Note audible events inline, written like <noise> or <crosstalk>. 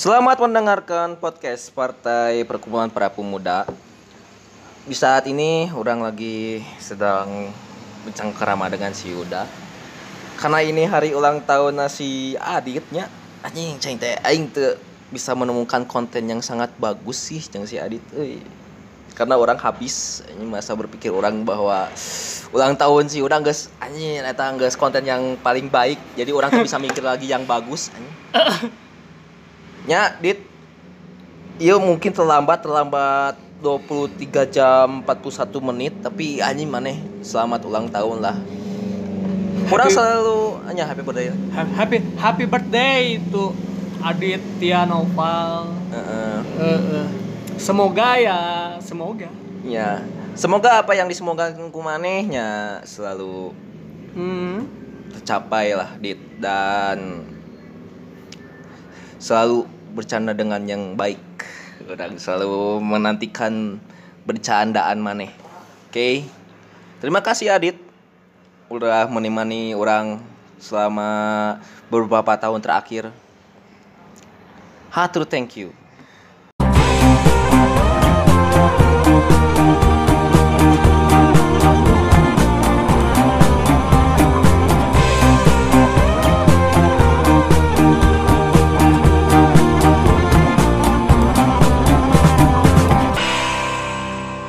Selamat mendengarkan podcast Partai Perkumpulan Para Pemuda. Di saat ini orang lagi sedang bercengkerama dengan si Yuda. Karena ini hari ulang tahun si Aditnya. Anjing cing teh aing teu bisa menemukan konten yang sangat bagus sih jeung si Adit euy. Karena orang habis ini masa berpikir orang bahwa ulang tahun sih udah guys anjing eta geus konten yang paling baik. Jadi orang tuh bisa mikir lagi yang bagus anjing. <laughs> Nya, Dit. Iya mungkin terlambat terlambat 23 jam 41 menit tapi anjing maneh selamat ulang tahun lah. Happy- selalu hanya happy birthday. Ha- Happy happy birthday to Aditya Noval. Heeh. Eh, eh. Semoga ya, semoga. ya. Semoga apa yang disemogakan ku manehnya selalu Hmm. tercapai lah, Dit dan selalu bercanda dengan yang baik. Orang selalu menantikan bercandaan maneh. Oke. Terima kasih Adit udah menemani orang selama beberapa tahun terakhir. Hatur thank you.